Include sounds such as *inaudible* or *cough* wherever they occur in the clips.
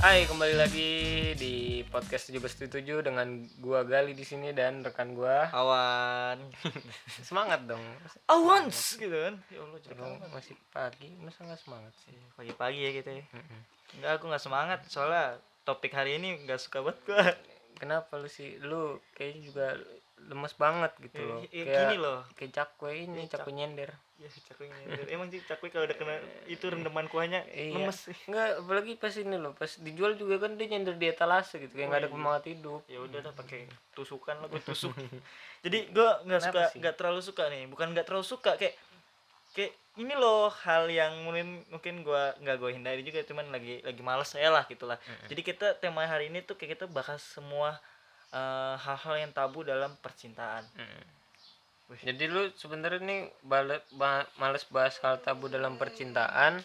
Hai, kembali lagi di podcast 1777 dengan gua Gali di sini dan rekan gua. awan *laughs* Semangat dong. awans gitu kan ya Allah banget. masih pagi, masa nggak semangat sih? pagi-pagi ya gitu ya enggak aku nggak semangat soalnya topik hari ini nggak suka banget gua Kenapa lu sih? Lu kayaknya juga lemes banget gitu Eh, loh. eh, Kayak gini loh kayak cakwe ini, Iya, cakwe nyender. ya cakwe nyender. emang sih cakwe kalau udah kena itu rendaman kuahnya Iya. lemes Enggak, apalagi pas ini loh, pas dijual juga kan dia nyender di etalase gitu, kayak nggak ada Oh, iya. semangat hidup. ya udah dah pakai tusukan lah gue tusuk *laughs* jadi gua nggak suka nggak terlalu suka nih bukan nggak terlalu suka kayak kayak ini loh hal yang mungkin mungkin gua nggak gue hindari juga cuman lagi lagi males saya lah gitulah jadi kita tema hari ini tuh kayak kita bahas semua eh, hal-hal yang tabu dalam percintaan. Mm. Wih. Jadi lu sebenarnya nih bale- ba- males bahas hal tabu dalam percintaan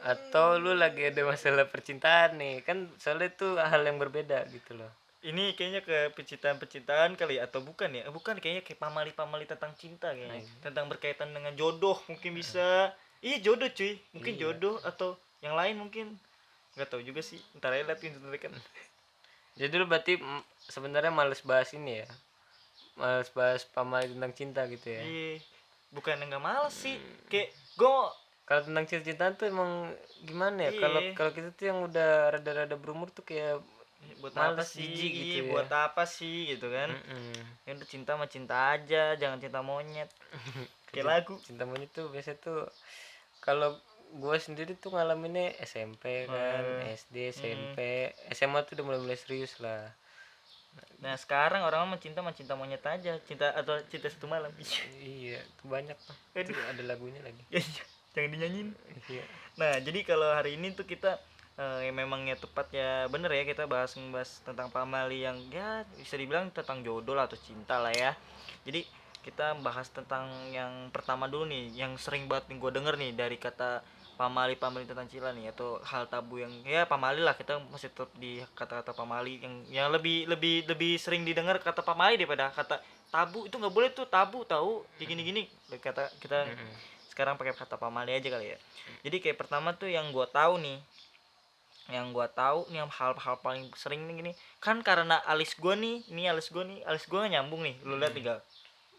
atau lu lagi ada masalah percintaan nih? Kan soalnya itu hal yang berbeda gitu loh. Ini kayaknya ke percintaan-percintaan kali atau bukan ya? Bukan kayaknya kayak pamali-pamali tentang cinta kayaknya. Nah, iya. tentang berkaitan dengan jodoh mungkin bisa. Iya jodoh cuy. Mungkin Iya. jodoh atau yang lain mungkin. Nggak tahu juga sih. Ntar aja lihat kan *laughs* jadi lu berarti mm, sebenarnya males bahas ini ya? Males bahas pamali tentang cinta gitu ya? Iya bukan nggak males sih. Kayak gue kalau tentang cinta-cintaan tuh emang gimana ya? Kalau Iya. kalau kita tuh yang udah rada-rada berumur tuh kayak buat Males, apa sih? gitu ya. buat apa sih? Gitu kan? Mm-mm. ya udah cinta mah cinta aja jangan cinta monyet. *laughs* Kayak lagu. Cinta monyet tuh biasa tuh kalau gue sendiri tuh ngalaminnya SMP kan Hmm. SD SMP SMA tuh udah mulai mulai serius lah. Nah sekarang orang mah cinta cinta monyet aja cinta atau cinta satu malam. *laughs* Iya tuh banyak Aduh. Tuh ada lagunya lagi. Ya, *laughs* iya, jangan dinyanyiin. Iya. Nah, jadi kalau hari ini tuh kita eh, yang memangnya tepat ya bener ya kita bahas membahas tentang pamali yang ya bisa dibilang tentang jodoh lah atau cinta lah ya. Jadi kita bahas tentang yang pertama dulu nih, yang sering banget nih gue denger nih dari kata pamali pamali tentang cinta nih atau hal tabu yang ya pamali lah kita masih tetap di kata-kata pamali yang yang lebih lebih lebih sering didengar kata pamali daripada kata tabu. Itu nggak boleh tuh tabu tahu gini-gini. Kata kita sekarang pakai kata pamali aja kali ya. Jadi kayak pertama tuh yang gua tahu nih yang gua tahu nih yang hal-hal paling sering nih gini kan karena alis gua nih ini alis gua nih alis gua nyambung nih. Lu lihat tinggal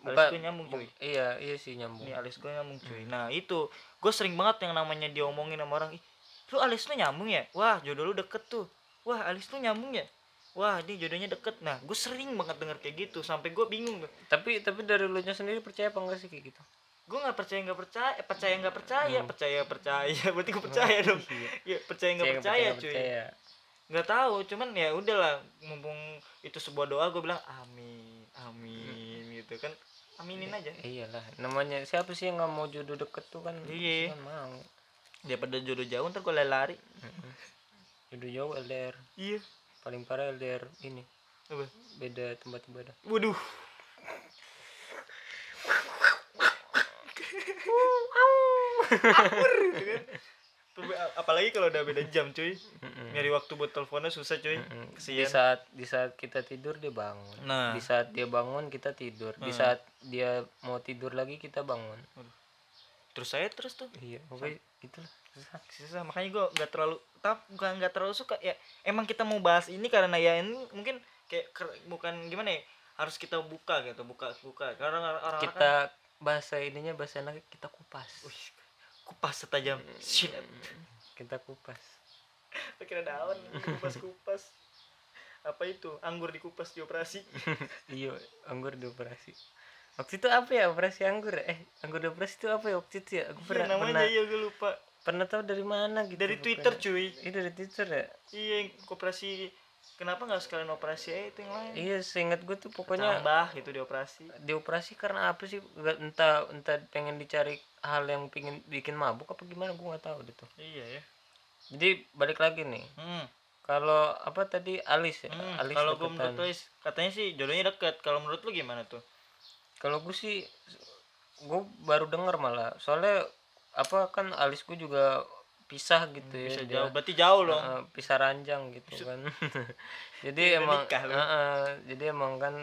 alis gua nyambung cuy. iya iya sih nyambung. Ini alis gua nyambung cuy. Nah itu gue sering banget yang namanya diomongin sama orang ih lu alis lu nyambung ya? Wah jodoh lu deket tuh. Wah alis lu nyambung ya? Wah ini jodohnya deket. Nah gue sering banget denger kayak gitu sampai gue bingung tuh. Tapi tapi dari lu nya sendiri percaya apa enggak sih kayak gitu? Gue nggak percaya nggak percaya eh, percaya nggak percaya Hmm. percaya percaya. *laughs* Berarti gue percaya dong. Iya. ya percaya nggak Percaya, percaya, cuy. percaya. nggak tahu cuman ya udahlah mumpung itu sebuah doa gue bilang amin amin gitu kan aminin aja. iyalah. Namanya siapa sih yang nggak mau jodoh deket tuh kan? Iya. kan mau? Daripada jodoh jauh ntar gue lari jodoh jauh LDR iya. Paling parah LDR ini. Apa? Beda tempat ibadah. Waduh. Akur, *laughs* gitu kan. Apalagi kalau udah beda jam cuy. Mm-mm. nyari waktu buat teleponnya susah cuy. Mm-mm. di saat di saat kita tidur dia bangun. Nah. di saat dia bangun kita tidur. Di Hmm. saat dia mau tidur lagi kita bangun. Terus saya terus tuh. Iya pokoknya itulah susah. Susah. Makanya gue nggak terlalu tap bukan nggak terlalu suka. Ya emang kita mau bahas ini karena ya ini mungkin kayak ker- bukan gimana ya harus kita buka gitu buka buka. Karena orang orang kita bahasa ininya bahasa enak kita kupas kupas setajam shit. Kita kupas. *laughs* Kira daun kupas kupas apa itu? Anggur dikupas di operasi. *laughs* Iya anggur dioperasi waktu itu apa ya operasi anggur? Eh anggur dioperasi itu apa ya? Waktu itu ya aku iya pernah namanya pernah, iya gue lupa. pernah tahu dari mana gitu dari pokoknya. twitter cuy. Iya dari twitter ya? Iya yang operasi kenapa nggak sekalian operasi aja itu yang lain? Iya seingat gue tuh pokoknya tambah gitu di operasi. dioperasi karena apa sih? Nggak- entah entah pengen dicari hal yang pingin bikin mabuk apa gimana gue nggak tahu tuh. Iya ya. Jadi balik lagi nih. Hmm. kalau apa tadi alis ya? Hmm, alis kalau gue menurut Lois, katanya sih jodohnya deket. Kalau menurut lu gimana tuh? Kalau gue sih gue baru denger malah. Soalnya apa kan alis gue juga pisah gitu ya bisa dia. jauh berarti jauh loh Heeh, pisah ranjang gitu kan. *laughs* *laughs* Jadi emang nikah lu. heeh, jadi emang kan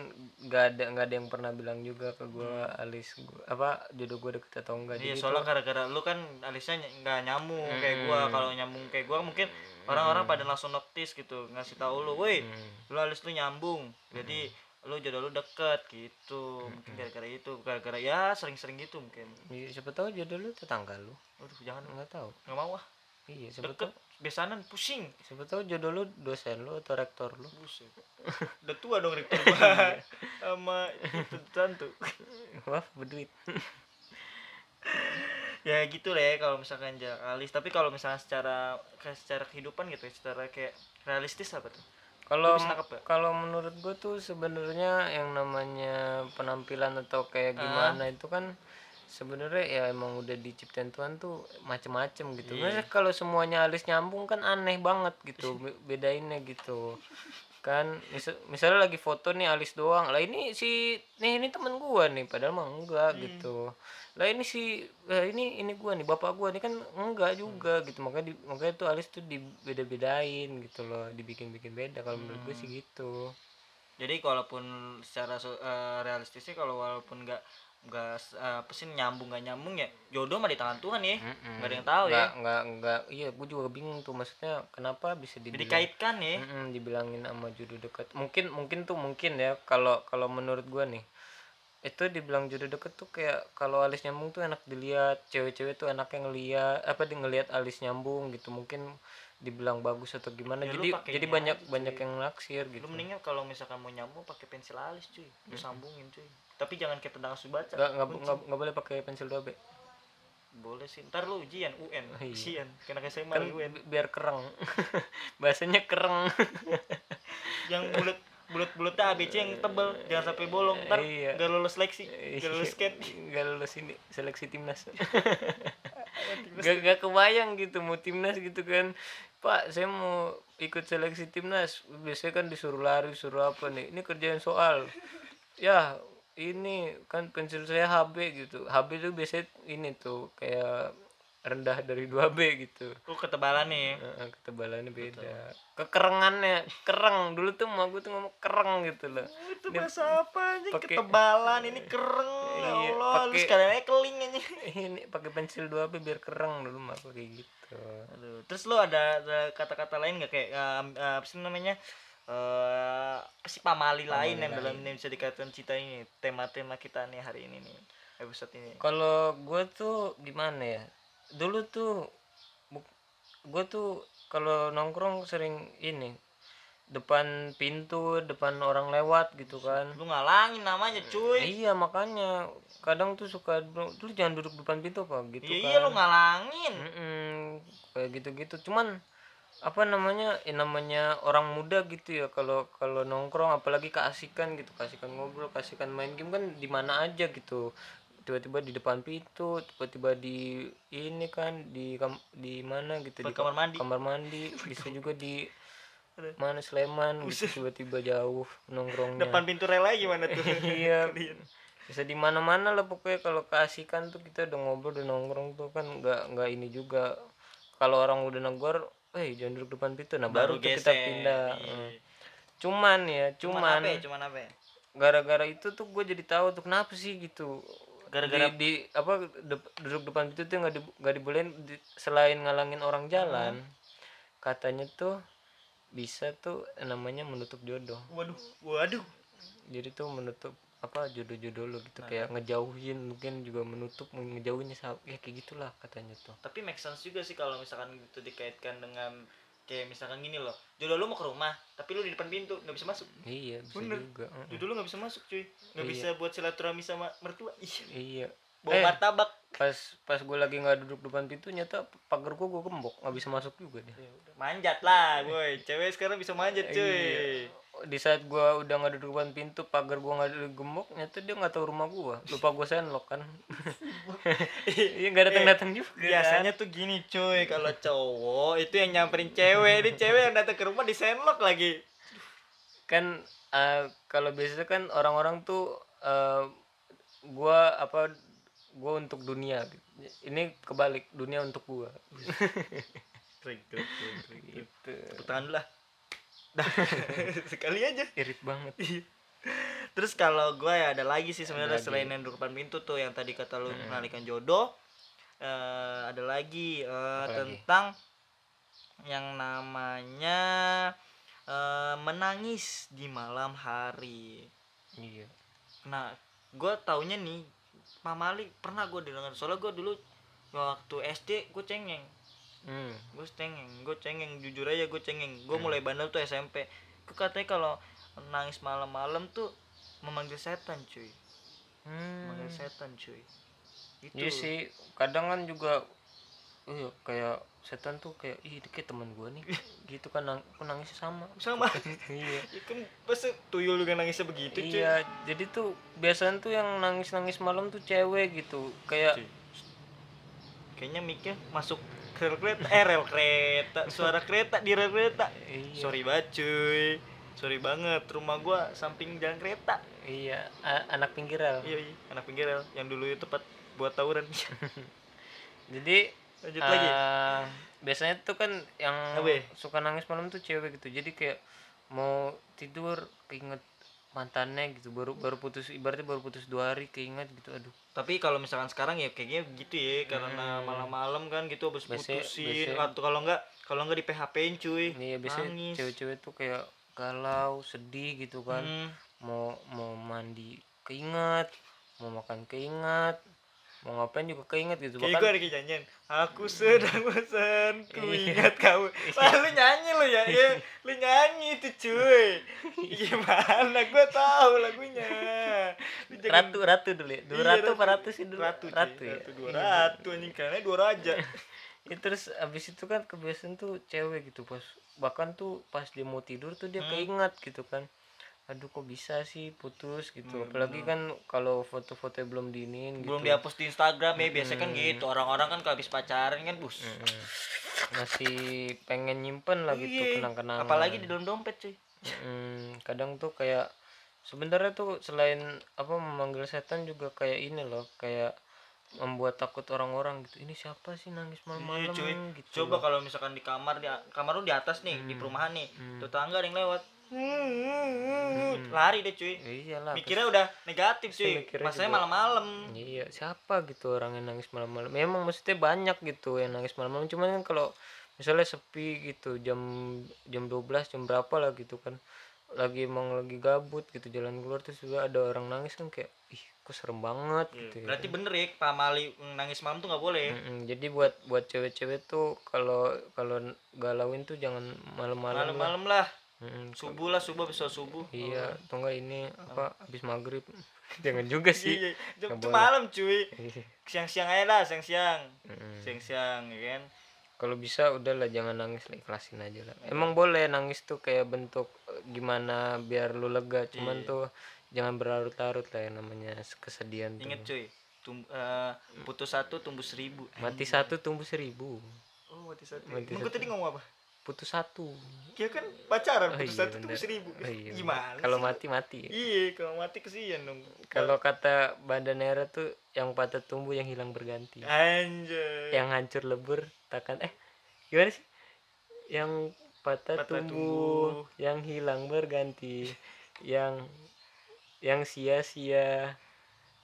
nggak ada nggak ada yang pernah bilang juga ke gua alis gua, apa jodoh gua deket atau enggak. Hmm. Iya jadi soalnya gara-gara lu kan alisnya ny- nggak nyambung kayak gua. Kalau nyambung kayak gua mungkin orang-orang pada langsung notice gitu ngasih tahu lu, woi Hmm. lu alis lu nyambung. Jadi lu jodoh lu deket gitu. Mungkin gara-gara itu gara-gara ya sering-sering gitu mungkin. Iya, siapa tahu jodoh lu tetangga lu. Aduh jangan. Nggak tahu. Nggak mau ah iya tahu. besanan pusing. Tahu jodoh lu dosen lu atau rektor lu. Buset. Udah tua dong rektor *laughs* gua. Sama itu tentu. Wah berduit. Ya gitu lah ya kalau misalkan jarak alis. Tapi kalau misalnya secara kayak secara kehidupan gitu ya, secara kayak realistis apa tuh? Kalau kalau menurut gue tuh sebenarnya yang namanya penampilan atau kayak gimana itu kan sebenarnya ya emang udah diciptain Tuhan tuh macem-macem gitu. Iya. Masa kalau semuanya alis nyambung kan aneh banget gitu *laughs* be- bedainnya gitu. Kan misal, misalnya lagi foto nih alis doang. Lah ini si nih ini temen gua nih padahal mah enggak gitu. Lah ini si lah ini ini gua nih bapak gua nih kan enggak juga gitu. Makanya di, makanya tuh alis tuh dibeda-bedain gitu loh, dibikin-bikin beda kalau menurut gue sih gitu. jadi kalaupun secara so- eh, realistisnya kalau walaupun nggak nggak eh, apa sih nyambung nggak nyambung ya? Jodoh mah di tangan Tuhan ya. Mm-mm. nggak ada yang tahu ya. Nggak nggak nggak. Iya gue juga bingung tuh maksudnya kenapa bisa dibilang dikaitkan ya. Mm-mm, dibilangin sama jodoh dekat. Mungkin mungkin tuh mungkin ya kalau kalau menurut gua nih itu dibilang jodoh deket tuh kayak kalau alis nyambung tuh enak dilihat cewek-cewek tuh enaknya ngeliat apa di ngelihat alis nyambung gitu. Mungkin dibilang bagus atau gimana Ya, jadi jadi banyak banyak cuy. yang naksir gitu. lu mendingan kalau misalkan mau nyambung pakai pensil alis cuy. Lu sambungin cuy tapi jangan kayak tendangan baca. Nggak nggak nggak boleh pakai pensil 2B boleh sih. Ntar lu ujian UN. Iya. ujian kena SMA kan UN. bi- biar kereng. *laughs* Bahasanya kereng. *laughs* Yang bulat bulat bulatnya ABC yang tebel. Jangan sampai bolong. Ntar Iya. gak lulus seleksi. Gak lulus scan *laughs* nggak lulus ini seleksi timnas. Gak, gak kebayang gitu mau timnas gitu kan. Pak saya mau ikut seleksi timnas. Biasanya kan disuruh lari suruh apa nih? Ini kerjaan soal. Ya ini kan pensil saya HB gitu. HB itu biasanya ini tuh kayak rendah dari 2B gitu. Lu ketebalan nih. Heeh, ketebalannya beda. Kekerengannya kereng. Dulu tuh mau gue tuh ngomong kereng gitu loh. Itu Ini bahasa apa aja pakai- ketebalan ini kereng. Ya Iya, Allah lu pakai- sekalian aja keling aja *laughs* ini pakai pensil 2B biar kereng dulu mah kayak gitu. Aduh, terus lu ada, ada kata-kata lain gak kayak eh, eh, apa sih namanya eh apa sih pamali, lain yang dalam ini bisa dikatakan cita ini tema-tema kita nih hari ini nih episode ini. Kalau gue tuh gimana ya? Dulu tuh gue tuh kalau nongkrong sering ini depan pintu depan orang lewat gitu kan. Lu ngalangin namanya cuy. Iya makanya kadang tuh suka dulu jangan duduk depan pintu apa gitu iya kan iya lu ngalangin. Mm-mm, kayak gitu-gitu. Cuman apa namanya ya namanya orang muda gitu ya kalau kalau nongkrong apalagi keasikan gitu keasikan ngobrol keasikan main game kan di mana aja gitu. Tiba-tiba di depan pintu tiba-tiba di ini kan di kam- di mana gitu Di di kamar mandi. kamar mandi *laughs* bisa juga di mana Sleman gitu tiba-tiba jauh nongkrongnya. Depan pintu rel aja gimana tuh? *laughs* Iya. *laughs* Bisa di mana mana lah pokoknya kalau keasikan tuh kita udah ngobrol udah nongkrong tuh kan nggak nggak ini juga. Kalau orang udah negor eh jangan duduk depan pintu. Nah baru, tuh kita pindah. Iya. Hmm. cuman ya cuman cuman apa ya? Cuman apa ya? gara-gara itu tuh gue jadi tahu tuh kenapa sih gitu? Gara-gara- di, di- apa de- duduk depan pintu tuh nggak di, nggak dibolehin di- selain ngalangin orang jalan Hmm. katanya tuh bisa tuh namanya menutup jodoh. Waduh waduh. Jadi tuh menutup apa jodoh-jodoh lo Nah. gitu kayak ngejauhin mungkin juga menutup ngejauhinnya ya kayak gitulah katanya tuh. Tapi make sense juga sih kalau misalkan itu dikaitkan dengan kayak misalkan gini loh jodoh lu mau ke rumah tapi lu di depan pintu nggak bisa masuk. Iya bisa Bener. juga jodoh lu nggak bisa masuk cuy. Nggak Iya. bisa buat silaturahmi sama mertua. Iya. Bawa Eh. martabak. pas pas gue lagi nggak duduk depan pintu nyata pagar gue gue gembok nggak bisa masuk juga dia. Ya manjat lah boy cewek sekarang bisa manjat cuy. Iya. Di saat gue udah nggak duduk depan pintu pagar gue nggak duduk gembok nyata dia nggak tahu rumah gue lupa gue senlok kan? *laughs* Iya nggak datang datang juga kan. biasanya tuh gini cuy kalau cowok itu yang nyamperin cewek ini cewek yang datang ke rumah di senlok lagi. Kan eh, kalau biasanya kan orang-orang tuh eh, gua apa gue untuk dunia. Ini kebalik dunia untuk gue gitu. Tepuk tangan lah *laughs* sekali aja. Irit banget. Terus kalau gue ya ada lagi sih sebenarnya selain yang depan pintu tuh yang tadi kata lu Hmm. mengalihkan jodoh. Eh ada lagi eh, Apa lagi? tentang yang namanya eh, menangis di malam hari. Iya. Nah gue taunya nih pamali pernah gue dengar. Soalnya gue dulu waktu SD gue cengeng hmm. gue cengeng gue cengeng jujur aja gue cengeng. Gue Hmm. mulai bandel tuh SMP gue katanya kalau nangis malam-malam tuh memanggil setan cuy. Memanggil hmm. setan cuy. Itu. Iya sih kadang kan juga iya kayak setan tuh kayak ih dia kayak teman gue nih. *laughs* Gitu kan nang aku nangisnya sama. Sama. *laughs* Iya. Ya kan masa tuyul juga nangisnya begitu cuy. Iya jadi tuh biasanya tuh yang nangis nangis malam tuh cewek gitu. Kayak Cuy. kayaknya miknya masuk ke rel kereta eh rel kereta. Suara kereta di rel kereta. Iya. Sorry banget cuy. Sorry banget rumah gua samping jalan kereta. Iya a- anak pinggir rel. Iya iya anak pinggir rel. Yang dulu itu tempat buat tawuran. *laughs* Jadi lanjut lagi. eh, biasanya tuh kan yang ya? suka nangis malam tuh cewek gitu. Jadi kayak mau tidur keinget mantannya gitu baru baru putus ibaratnya baru putus dua hari keinget gitu aduh tapi kalau misalkan sekarang ya kayaknya gitu ya karena Hmm. malam-malam kan gitu habis Biasanya- putusin biasanya- atau kalau enggak kalau enggak di PHP-in cuy iya biasanya nangis cewek-cewek tuh kayak galau sedih gitu kan Hmm. mau mau mandi keinget mau makan keinget mau ngapain juga keinget gitu gue bahkan ada kayak nyanyian Aku sedang bosan Ku Iya. ingat kamu *laughs* Wah lu nyanyi lu ya, ya Lu nyanyi itu cuy. Gimana? Gue tahu lagunya. Lu jangan- ratu ratu dulu ya? Dua Iya, ratu apa ratu. sih dulu? Ratu, cuy. ratu ya? Ratu, dua ratu anjing. Karena dua raja. *laughs* Ya, terus abis itu kan kebiasaan tuh cewek gitu pas bahkan tuh pas dia mau tidur tuh dia Hmm. keinget gitu kan aduh kok bisa sih putus gitu Bener, apalagi kan kalau foto-foto belum diinin gitu Belum dihapus di Instagram ya Biasanya kan Hmm. gitu Orang-orang kan kalau habis pacaran kan bus Mm-mm. masih pengen nyimpen lah gitu Iya. kenang-kenangan Apalagi di dalam dompet cuy Mm, kadang tuh kayak sebenarnya tuh selain apa memanggil setan juga kayak ini loh kayak membuat takut orang-orang gitu ini siapa sih nangis malam-malam Iya, cuy. gitu Coba kalau misalkan di kamar di kamar lu di atas nih di Hmm. perumahan nih. Hmm. Tetangga ada yang lewat. Lari deh cuy. iyalah Mikirnya udah negatif cuy. Masanya malam-malam. Iya, siapa gitu orang yang nangis malam-malam? Memang maksudnya banyak gitu yang nangis malam-malam. Cuman kan kalau misalnya sepi gitu jam jam 12 jam berapa lah gitu kan. Lagi emang lagi gabut gitu jalan keluar terus juga ada orang nangis kan kayak ih kok serem banget gitu ya. Berarti bener ya Pak Mali nangis malam tuh nggak boleh. Mm-mm, jadi buat buat cewek-cewek tuh kalau kalau galauin tuh jangan malam-malam lah. Malam-malam lah. Mm-mm, Subuh lah, subuh bisa subuh. Iya, atau enggak ini apa habis maghrib. *laughs* jangan juga sih. Iya, itu boleh. malam cuy. Iya. Siang-siang aja lah, siang-siang. Mm-mm. Siang-siang ya kan. kalau bisa udahlah jangan nangis lah ikhlasin aja lah emang boleh nangis tuh kayak bentuk eh, gimana biar lu lega cuman Iya. tuh jangan berlarut-larut lah yang namanya kesedihan tuh Ingat cuy. Tum- eh, putus satu tumbuh seribu. mati satu tumbuh seribu Oh, mati satu. Mati Emang satu. tadi ngomong apa? Putus satu Ya kan pacaran Oh putus iya, satu bener. seribu. Oh iya, Gimana? kalau mati mati ya. Iya, kalau mati kesian dong. kalau kata bandanera tuh yang patah tumbuh yang hilang berganti Anjay. yang hancur lebur takkan eh gimana sih yang patah, Patah tumbuh, tumbuh. yang hilang berganti yang yang sia-sia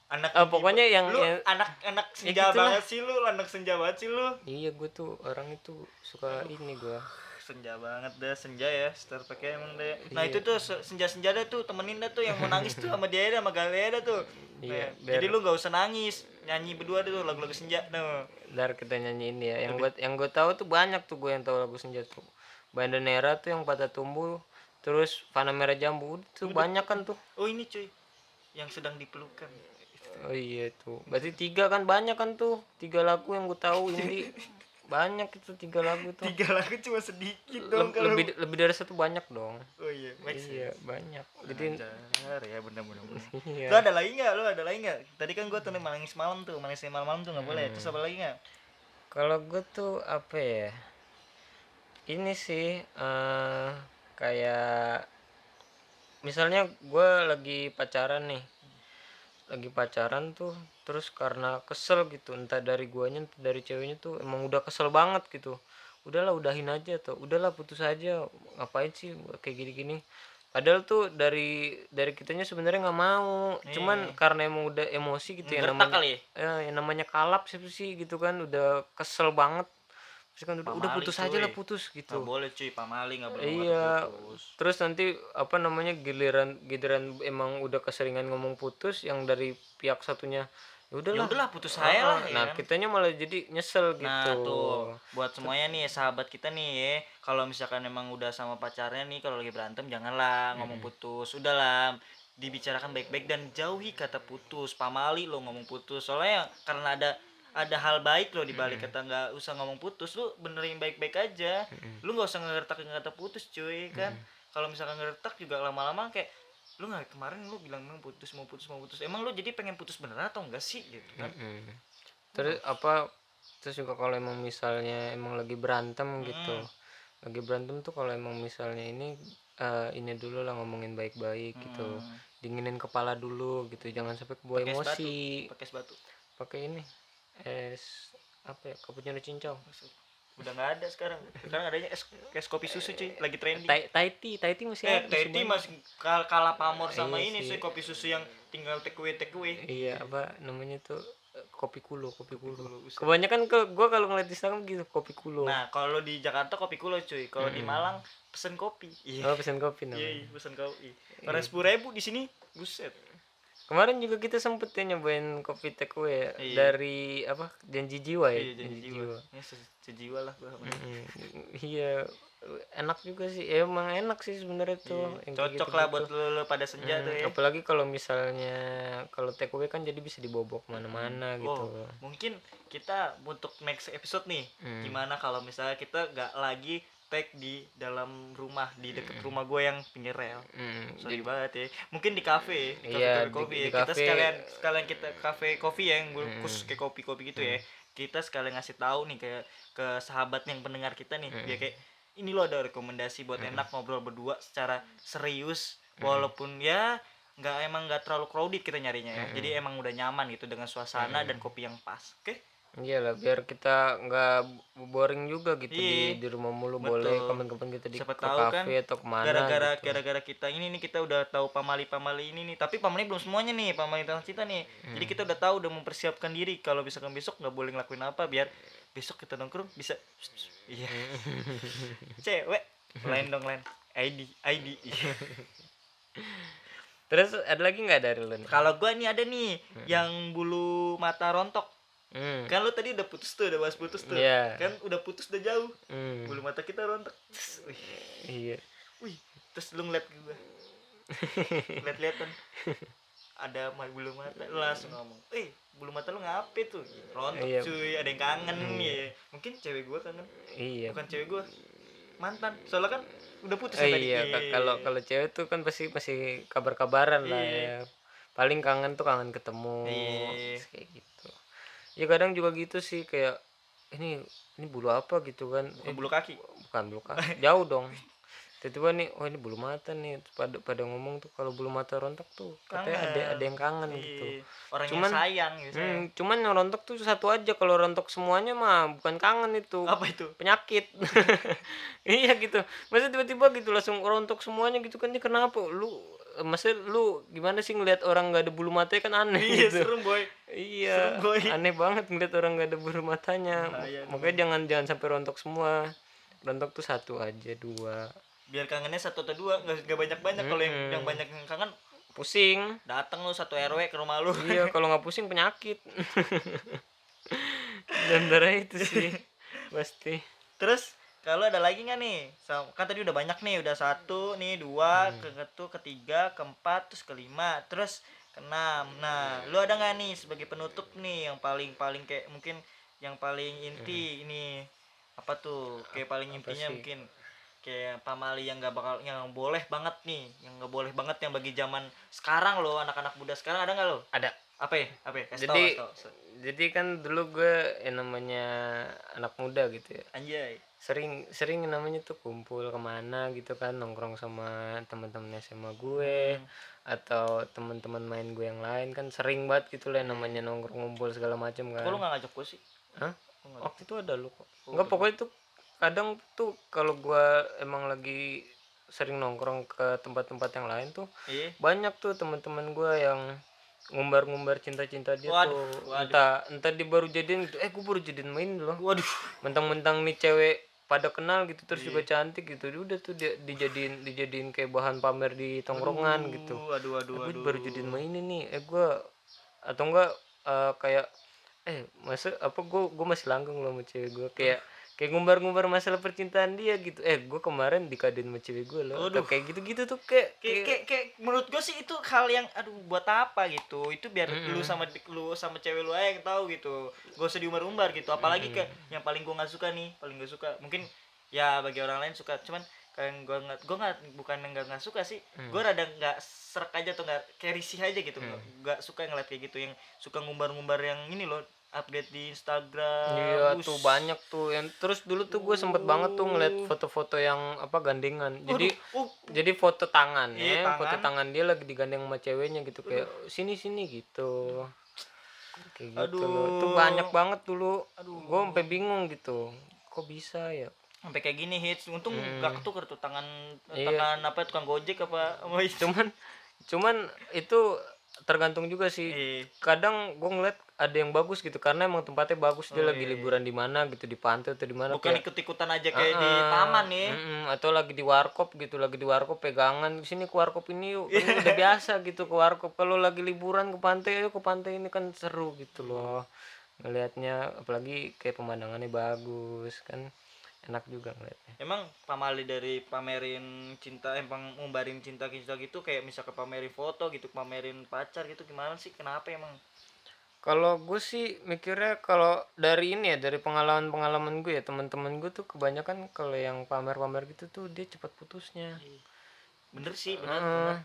anak Ah, pokoknya yang- lu yang- anak anak senja gitulah. banget sih lu anak senja banget sih lu iya gue tuh orang itu suka ini gue senja banget dah senja ya star pakai emang deh. Nah Iya. itu tuh senja senja dah tuh temenin dah tuh yang mau nangis tuh sama dia dah sama Galea dah tuh. Iya, Nah, jadi lu gak usah nangis nyanyi berdua deh tuh lagu-lagu senja no Ntar kita nyanyiin ya. Yang gue yang gue tahu tuh banyak tuh gue yang tahu lagu senja tuh. Bandanera tuh yang patah tumbuh terus Fana Merah Jambu tuh banyak kan tuh. Oh ini cuy yang sedang dipelukan. Oh iya tuh. Berarti tiga kan banyak kan tuh tiga lagu yang gue tahu ini *laughs* banyak itu tiga lagu tuh. Tiga lagu cuma sedikit dong kalau lebih lebih dari satu banyak dong. Oh iya make sense. iya banyak. Jadi Anjar, ya bener bener bener. Iya. Lu ada lagi nggak? Lu ada lagi nggak? Tadi kan gua tuh nangis malam tuh nangis malam-malam tuh nggak boleh. Terus apa lagi nggak? Kalau gue tuh apa ya? Ini sih eh kayak misalnya gue lagi pacaran nih, lagi pacaran tuh terus karena kesel gitu entah dari guanya entah dari ceweknya tuh emang udah kesel banget gitu. Udahlah udahin aja tuh udahlah putus aja ngapain sih kayak gini-gini. Padahal tuh dari dari kitanya sebenarnya nggak mau cuman karena emang udah emosi gitu ya namanya kali ya? Ya yang namanya kalap sih gitu kan udah kesel banget kan udah, udah putus aja lah putus nggak gitu boleh cuy pamali nggak boleh iya. putus. Terus nanti apa namanya giliran giliran emang udah keseringan ngomong putus yang dari pihak satunya ya ya udahlah udahlah putus saya lah ya nah kan? kitanya malah jadi nyesel gitu. Nah tuh buat semuanya nih sahabat kita nih ya. Kalau misalkan emang udah sama pacarnya nih kalau lagi berantem janganlah ngomong putus. Udahlah dibicarakan baik-baik dan jauhi kata putus. Pamali lo ngomong putus. Soalnya karena ada ada hal baik lo di balik kata nggak usah ngomong putus lu benerin baik-baik aja. Lu nggak usah ngertak kata putus cuy kan? Kalau misalkan ngertak juga lama-lama kayak lu nggak kemarin lu bilang mau putus mau putus mau putus. Emang lu jadi pengen putus beneran atau enggak sih gitu kan? Terus apa terus juga kalau emang misalnya emang lagi berantem gitu. Lagi berantem tuh kalau emang misalnya ini eh, ini dulu lah ngomongin baik-baik gitu. Dinginin kepala dulu gitu jangan sampai kebawa emosi. pakai batu. Pakai ini es apa ya cappuccino cincau udah nggak ada sekarang sekarang adanya es es kopi susu cuy lagi trending Tai Thai tea, Thai tea masih eh Teh sebenarnya. masih kal kalah pamor sama Iya ini sih. kopi susu yang tinggal take away take away Iya, apa namanya tuh eh, kopi kulo, kopi kulo. kulo, buset. Kebanyakan ke gua kalau ngeliat Instagram gitu kopi kulo. nah kalau di Jakarta kopi kulo cuy kalau di Malang pesen kopi iya Oh, pesan kopi iya namanya. iya, pesen kopi orang sepuluh ribu di sini buset Kemarin juga kita sempet ya nyobain kopi away ya, Iya. dari apa? Janji jiwa ya, iya jadi jiwa ya se- sejiwa lah gua iya, enak juga sih. Emang enak sih sebenarnya tuh. Iya, cocok lah gitu-gitu. buat lo, lo pada senja tuh ya Hmm, apalagi kalau misalnya kalau take away kan jadi bisa dibawa ke mana-mana gitu. Oh, mungkin kita untuk next episode nih Hmm. gimana kalau misalnya kita nggak lagi tag di dalam rumah di deket rumah gue yang pinggir rel. Hmm, sorry banget ya. Mungkin di kafe Iya, di- kopi di ya. Kita kafe. sekalian sekalian kita kafe kopi ya yang gue khusus kayak kopi kopi gitu ya. Kita sekalian ngasih tahu nih ke ke sahabat yang pendengar kita nih. Biar kayak ini lo ada rekomendasi buat enak ngobrol berdua secara serius walaupun ya nggak emang nggak terlalu crowded kita nyarinya ya. Jadi emang udah nyaman gitu dengan suasana dan kopi yang pas. Oke Iyalah biar kita nggak boring juga gitu Iya. di di rumah mulu. Betul. boleh kapan-kapan kita di Siapa ke tahu kan kafe atau ke mana gara-gara gitu. gara-gara kita ini nih kita udah tahu pamali pamali ini nih. Tapi pamali belum semuanya nih pamali tentang cinta nih. Jadi kita udah tahu udah mempersiapkan diri. Kalau misalkan besok nggak boleh ngelakuin apa biar besok kita nongkrong bisa *laughs* iya. *laughs* Cewek. Lain dong lain ID ID Terus ada lagi nggak dari lu kalau gua nih ada nih yang bulu mata rontok Hmm. kan lu tadi udah putus tuh udah bahas putus tuh Iya. kan udah putus udah jauh Hmm. bulu mata kita rontok wih Iya. wih terus lu ngeliat gua lihat-lihatan ada bulu mata lu langsung ngomong eh bulu mata lu ngapain tuh rontok Iya. cuy ada yang kangen nih mungkin cewek gua kangen Iya. bukan cewek gua mantan soalnya kan udah putus Oh, ya tadi iya, ka- kalau kalau cewek tuh kan pasti masih kabar-kabaran lah ya. Paling kangen tuh kangen ketemu. Iya. Kayak gitu. Ya kadang juga gitu sih kayak ini ini bulu apa? gitu kan. Bukan Eh, bulu kaki? Bukan bulu kaki. *laughs* Jauh dong. Tiba-tiba nih oh ini bulu mata nih. Pada pada ngomong tuh kalau bulu mata rontok tuh katanya ada Kangen. ada yang kangen gitu. Iya. orang Cuman- yang sayang gitu sayang. Hmm, cuman yang rontok tuh satu aja. Kalau rontok semuanya mah bukan kangen itu. Apa itu? Penyakit. *laughs* Iya gitu. Masa tiba-tiba gitu langsung rontok semuanya gitu kan. Ini kenapa? Lu masa lu gimana sih ngelihat orang nggak ada bulu matanya? Kan aneh iya gitu. serem boy. Iya serem, boy. aneh banget ngeliat orang nggak ada bulu matanya. Bahaya makanya jangan jangan sampai rontok semua. Rontok tuh satu aja dua. Biar kangennya satu atau dua nggak banyak banyak kalau yang yang banyak yang kangen pusing. datang lu satu rw ke rumah lu. Iya kalau nggak pusing penyakit. *laughs* Dan darah itu sih *laughs* pasti. Terus kalau ada lagi nggak nih? Kan tadi udah banyak nih udah satu nih dua Hmm. ke ke ketiga keempat terus kelima terus keenam. Nah lu ada nggak nih sebagai penutup nih yang paling paling kayak mungkin yang paling inti ini? Apa tuh? Kayak paling intinya Hmm. sih? mungkin kayak pamali yang nggak bakal yang boleh banget nih yang nggak boleh banget yang bagi zaman sekarang loh anak-anak muda sekarang ada nggak lo ada. Apa ya? Apa ya? Kasih Jadi- tau, kasih tau. jadi kan dulu gue yang namanya anak muda gitu ya. Anjay sering sering namanya tuh kumpul ke mana gitu kan nongkrong sama teman-teman SMA gue Hmm. atau teman-teman main gue yang lain kan sering banget gitu lah namanya nongkrong ngumpul segala macam kan. Kok lu nggak ngajak gue sih? Hah? Waktu itu ada lu kok. Enggak pokoknya tuh kadang tuh kalau gua emang lagi sering nongkrong ke tempat-tempat yang lain tuh iya. banyak tuh teman-teman gua yang ngumbar-ngumbar cinta-cinta dia Waduh, tuh. waduh. entah entah dia baru jadian gitu. Eh gua baru jadian main loh. Waduh. Mentang-mentang nih cewek pada kenal gitu terus Iya. juga cantik gitu. Udah tuh dia dijadiin dijadiin kayak bahan pamer di tongkrongan gitu. aduh aduh gue aduh. baru jadiin main ini. Eh gua atau enggak eh, kayak eh masa apa gua gua masih langgeng loh sama cewek gua. Kayak kayak ngumbar-ngumbar masalah percintaan dia gitu. Eh gua kemarin dikadein sama cewek gua loh. Atau kayak gitu-gitu tuh kayak kayak, kayak, kayak, menurut gue sih itu hal yang aduh buat apa? gitu. Itu biar lu sama lu sama cewek lu aja yang tahu gitu. Gak usah diumbar-umbar gitu. Apalagi kayak yang paling gue nggak suka nih paling gak suka. Mungkin ya bagi orang lain suka. Cuman kalian gue nggak gue nggak bukan nggak nggak suka sih. Gue rada nggak serak aja tuh nggak kayak risih aja gitu. Nggak nggak suka ngeliat kayak gitu. Yang suka ngumbar-ngumbar yang ini loh update di Instagram Iya Us. tuh banyak tuh. Yang terus dulu tuh gue sempet banget tuh ngeliat foto-foto yang apa gandengan jadi oh jadi foto tangan Iya, ya foto tangan. tangan dia lagi digandeng sama ceweknya gitu kayak sini sini gitu. Kayak gitu loh. Tuh Aduh. banyak banget dulu. Aduh. gue sampai bingung gitu. Kok bisa ya? Sampai kayak gini hits. Untung gak ketuker tuh tangan Iya. tangan apa tukang gojek apa *laughs* cuman cuman itu tergantung juga sih. Eh, kadang gue ngeliat ada yang bagus gitu karena emang tempatnya bagus dia Oh, lagi iya. liburan di mana gitu di pantai atau di mana bukan kayak- ikut-ikutan aja kayak di Ah, taman nih mm-mm, atau lagi di warkop gitu lagi di warkop pegangan sini ke warkop ini yuk. Ini udah biasa gitu ke warkop kalau lagi liburan ke pantai yuk ke pantai ini kan seru gitu loh ngelihatnya apalagi kayak pemandangannya bagus kan enak juga ngeliatnya. Emang pamali dari pamerin cinta emang ngumbarin cinta cinta gitu kayak misalnya pamerin foto gitu pamerin pacar gitu gimana sih? Kenapa emang? Kalau gue sih mikirnya kalau dari ini ya dari pengalaman pengalaman gue ya teman-teman gue tuh kebanyakan kalau yang pamer-pamer gitu tuh dia cepat putusnya. Bener sih bener, Heeh. bener.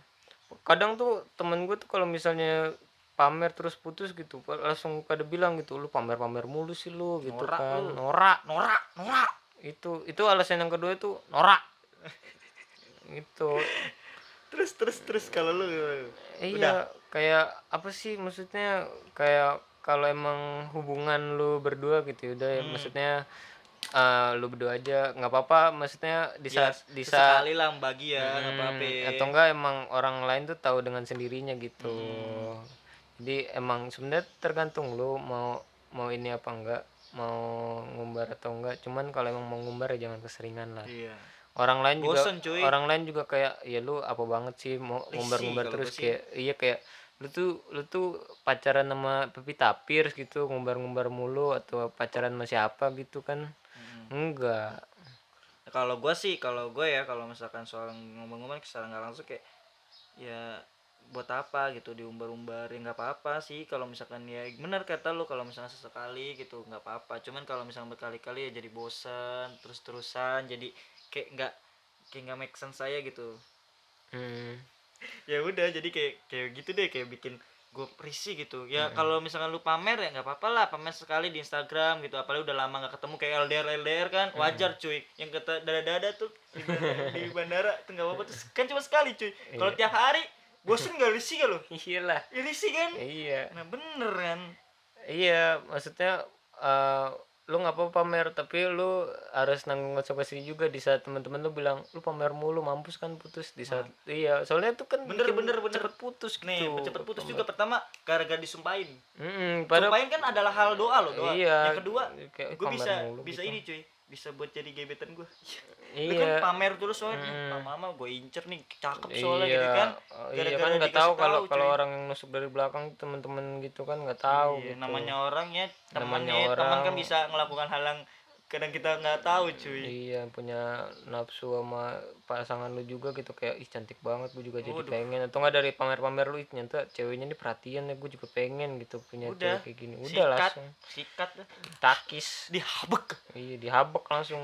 kadang tuh temen gue tuh kalau misalnya pamer terus putus gitu langsung pada bilang gitu lu pamer-pamer mulu sih lu gitu Norak kan. lu. norak. Norak norak itu itu alasan yang kedua itu norak. *laughs* Itu terus terus terus kalau lu iya kayak apa sih maksudnya? Kayak kalau emang hubungan lu berdua gitu ya udah ya, Hmm. maksudnya eh, lu berdua aja nggak apa-apa maksudnya di ya, saat di saat sekali lah bagi ya nggak Hmm, apa-apa. atau enggak emang orang lain tuh tahu dengan sendirinya gitu. Hmm. jadi emang sebenarnya tergantung lu mau mau ini apa enggak mau ngumbar atau enggak. Cuman kalau emang mau ngumbar ya jangan keseringan lah. Iya. Orang lain Bosen, juga cuy. orang lain juga kayak ya lu apa banget sih mau ngumbar-ngumbar terus kayak iya kayak lu tuh lu tuh pacaran sama Pevita Pierce gitu ngumbar-ngumbar mulu atau pacaran sama siapa gitu kan? Hmm. enggak. Kalau gue sih kalau gue ya kalau misalkan soal ngomong-ngomong secara nggak langsung kayak ya buat apa gitu diumbar-umbar. Ya nggak apa-apa sih kalau misalkan ya benar kata lu kalau misalnya sesekali gitu nggak apa-apa. Cuman kalau misalnya berkali-kali ya jadi bosan terus-terusan jadi kayak nggak kayak nggak make sense saya gitu. Hmm. ya udah jadi kayak kayak gitu deh kayak bikin gue risih gitu. Ya kalau misalkan lu pamer ya nggak apa-apa lah pamer sekali di Instagram gitu. Apalagi udah lama nggak ketemu kayak LDR LDR kan wajar cuy. Yang kata dada dada tuh di bandara, di bandara tuh nggak apa-apa tuh kan cuma sekali cuy. Kalau Iya. tiap hari bosen nggak risih gak lu *laughs* iyalah. Ya, risih kan? Iya. Nah bener kan? Iya, maksudnya eh lu nggak apa-apa pamer, tapi lu harus nanggung konsekuensi juga di saat teman-teman lu bilang lu pamer mulu mampus kan putus. Di saat iya, soalnya itu kan Bener, bikin bener, bener. cepet putus gitu. nih cepet putus juga pertama gara-gara disumpahin. Mm-mm, padahal sumpahin kan adalah hal doa loh doa. Iya, yang kedua gue pamer bisa mulu bisa gitu. ini cuy bisa buat jadi gebetan gue Lu kan iya. pamer terus soalnya Mm. "Ih, mama gue incer nih cakep soalnya iya, gitu kan oh, iya Gara-gara kan nggak tahu kalau kalau orang yang nusuk dari belakang teman-teman gitu kan nggak tahu Iya, gitu. namanya orang ya temannya teman kan orang. bisa melakukan hal yang kadang kita nggak tahu cuy. Iya punya nafsu sama pasangan lu juga gitu kayak ih cantik banget gue juga jadi Waduh. pengen. Atau nggak dari pamer-pamer lu ternyata ceweknya ini perhatian ya gue juga pengen gitu punya Udah, cewek kayak gini. Udah sikat. langsung. Sikat. Takis. Dihabek. Iya dihabek langsung.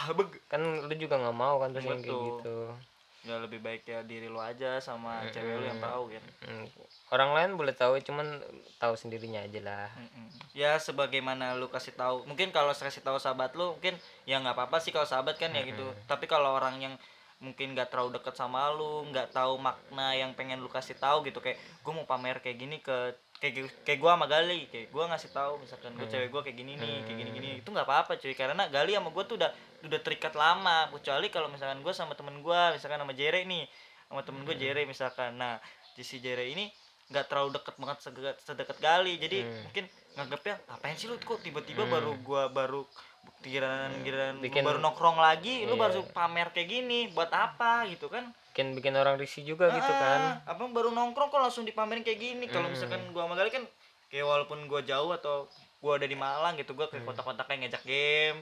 Habek. Kan lu juga nggak mau kan terus yang kayak gitu ya lebih baik ya diri lu aja sama cewek lu yang tahu kan? Hmm, orang lain boleh tahu cuman tahu sendirinya aja lah. Mm-mm. ya sebagaimana lu kasih tahu. Mungkin kalau saya kasih tahu sahabat lu mungkin ya nggak apa-apa sih kalau sahabat kan ya gitu. Tapi kalau orang yang mungkin nggak terlalu deket sama lu nggak tahu makna yang pengen lu kasih tahu gitu kayak gue mau pamer kayak gini ke kayak kayak gue sama Gali kayak gue ngasih tahu misalkan gue cewek gue kayak gini nih kayak gini gini itu nggak apa-apa cuy. Karena Gali sama gue tuh udah udah terikat lama kecuali kalau misalkan gue sama temen gue misalkan sama Jere nih sama temen gue Jere misalkan. Nah di si Jere ini nggak terlalu deket banget sedekat, sedekat Gali. Jadi Hmm. mungkin nganggepnya ngapain sih lu? Kok tiba-tiba baru gua baru giliran giliran Bikin- baru nongkrong lagi lu Iya. baru pamer kayak gini buat apa gitu kan? Bikin bikin orang risih juga gitu kan. Ah, abang baru nongkrong kok langsung dipamerin kayak gini. Kalau Hmm. misalkan gua sama Gali kan kayak walaupun gua jauh atau gua ada di Malang gitu gua Hmm. ke kontak-kontaknya ngajak game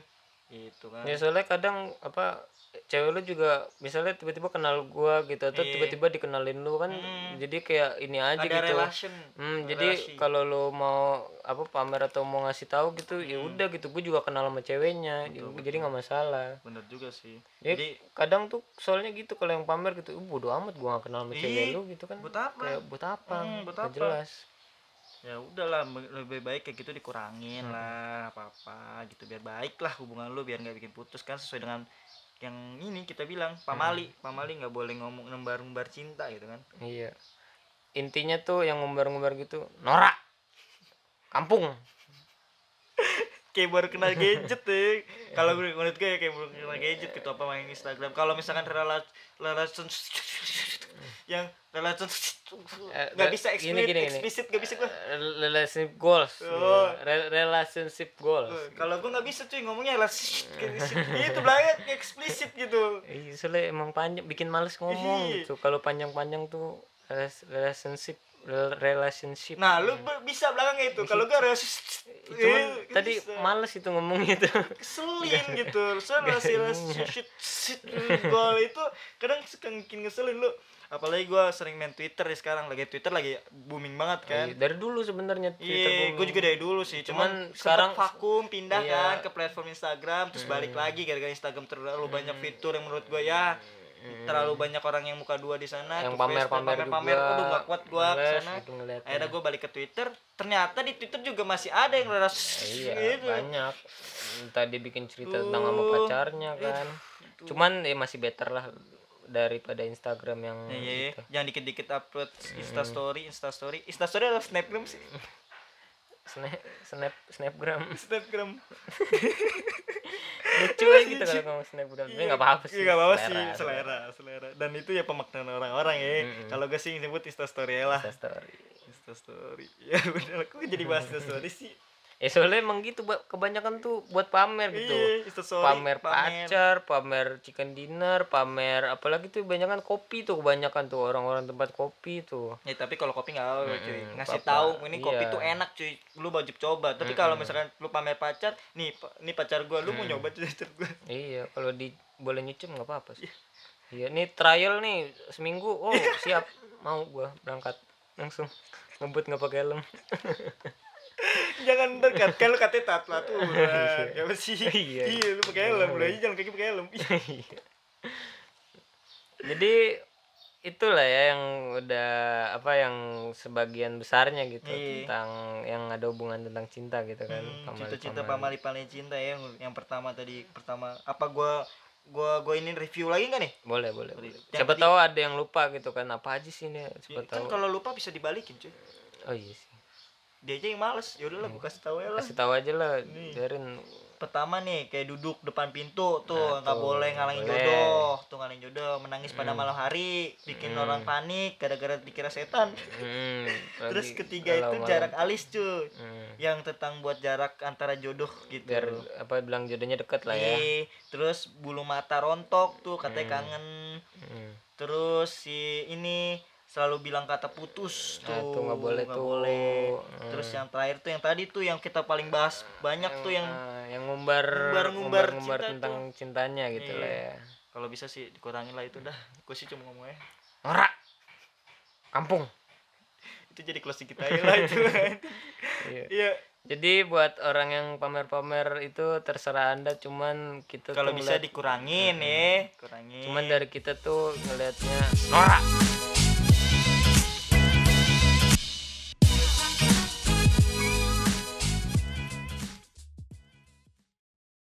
gitu kan. Ya soalnya kadang apa cewek lu juga misalnya tiba-tiba kenal gua gitu atau Iya. tiba-tiba dikenalin lu kan Hmm. jadi kayak ini aja ada gitu. relation Hmm, jadi kalau lu mau apa pamer atau mau ngasih tahu gitu ya Hmm. udah gitu gue juga kenal sama ceweknya jadi nggak masalah. Bener juga sih. Jadi, jadi kadang tuh soalnya gitu kalau yang pamer gitu "Uh, bodo amat gua gak kenal sama cewek lu gitu kan. buat apa? Kayak buat apa? Hmm, buat apa? jelas ya udahlah lebih baik kayak gitu dikurangin lah apa apa gitu. Biar baik lah hubungan lu biar nggak bikin putus kan sesuai dengan yang ini kita bilang pamali pamali nggak boleh ngomong nembar-nembar cinta gitu kan. Iya. Intinya tuh yang ngumbar-ngumbar gitu norak kampung. *laughs* Kayak baru kenal gadget deh *laughs* kalau gue menurut gue ya kayak baru kenal gadget gitu apa main Instagram. Kalau misalkan rela relation yang relation Eh, *laughs* nggak bisa gini, eksplisit gini, gini. eksplisit nggak bisa gue Eh, relationship goals Oh. Re- relationship goals kalau gue nggak bisa cuy ngomongnya relation *laughs* itu belakang eksplisit gitu soalnya emang panjang, bikin males ngomong gitu. Kalau panjang-panjang tuh relationship, rel- relationship. Nah, lu bisa belakangnya itu. Kalau gak harus Cuman tadi males itu ngomongnya tuh. keselin gitu. Soalnya shit gol itu kadang suka bikin ngeselin lu. Apalagi gua sering main Twitter ya sekarang lagi Twitter lagi booming banget kan. Iya, dari dulu sebenarnya Twitter Iya, gue juga dari dulu sih. Cuman, Cuman sekarang vakum pindah iya. kan ke platform Instagram, terus balik lagi gara-gara Instagram terlalu banyak fitur yang menurut gue ya terlalu banyak orang yang muka dua di sana. yang tuh pamer-pamer Facebook, juga. pamer-pamer. Aduh, gak kuat gua ke sana. gitu. Akhirnya gue balik ke Twitter, ternyata di Twitter juga masih ada yang ras Iya, gitu. banyak. Tadi bikin cerita tentang sama pacarnya kan. Cuman ya masih better lah daripada Instagram yang Iya, iya, iya. gitu. jangan dikit-dikit upload Insta story, Insta story. Insta story adalah snapgram sih. Snap, snap, snapgram. Snapgram. *laughs* Lucu aja gitu kalau ngomong snapgram. Tapi nggak apa-apa sih. Iya, nggak apa-apa sih, selera. selera, selera. Dan itu ya pemaknaan orang-orang ya. Mm-mm. Kalau gue sih nyebut Insta story lah. Insta story. Insta story. *laughs* Ya bener, aku jadi bahas Insta story sih. *laughs* Ya soalnya emang gitu Ba- kebanyakan tuh buat pamer gitu. Iya, Insta story. pamer, pacar, pamer chicken dinner, pamer apalagi tuh kebanyakan kopi tuh kebanyakan tuh orang-orang tempat kopi tuh. Ya tapi kalau kopi nggak apa cuy. Ngasih tahu ini kopi Iya. tuh enak cuy. Lu wajib coba. Tapi kalau misalkan lu pamer pacar, nih nih pacar gua, lu mau nyoba cuy *laughs* pacar gua. Iya, kalau di boleh nyicip nggak apa-apa sih. Iya, nih trial nih seminggu. Oh, siap. Mau gua berangkat langsung ngebut nggak pakai helm. *laughs* jangan dekat kan lu katanya taat aturan ya sih Iya. iya lu pakai helm lu aja jalan kaki pakai helm *laughs* Iya. Jadi itulah ya yang udah apa yang sebagian besarnya gitu Iya. tentang yang ada hubungan tentang cinta gitu kan. Hmm, cinta-cinta pamali. pamali cinta ya yang, yang pertama tadi pertama apa gua gua gua ini review lagi nggak nih Boleh, boleh. boleh. Siapa tahu ada yang lupa gitu kan. Apa aja sih ini? Siapa kan tahu. kalau lupa bisa dibalikin cuy Oh iya sih. Dia aja yang males ya udahlah gua kasih tahu ya lah Kasih tahu aja lah, biarin pertama nih kayak duduk depan pintu tuh Nah, nggak tuh, boleh ngalangin boleh. jodoh tuh ngalangin jodoh menangis pada malam hari bikin Hmm. orang panik gara-gara dikira setan Hmm, *laughs* terus ketiga itu galau-galau. jarak alis cuy Hmm, yang tentang buat jarak antara jodoh gitu biar apa bilang jodohnya deket lah ya. Iya, terus bulu mata rontok tuh katanya Hmm. kangen Hmm. terus si ini selalu bilang kata putus tuh Nah, tuh nggak boleh nggak tuh. boleh. Hmm. terus yang terakhir tuh yang tadi tuh yang kita paling bahas banyak tuh yang ah, yang ngumbar Ngumbar-ngumbar ngumbar cinta tentang cintanya gitu Iya. lah ya. kalau bisa sih dikurangin lah itu dah gue sih cuma ngomongnya Norak. Kampung. *laughs* itu jadi closing kita aja lah itu *laughs* Iya. iya Jadi buat orang yang pamer-pamer itu terserah Anda cuman kita kalau tuh bisa ngeliat- dikurangin ya kurangin cuman dari kita tuh ngelihatnya norak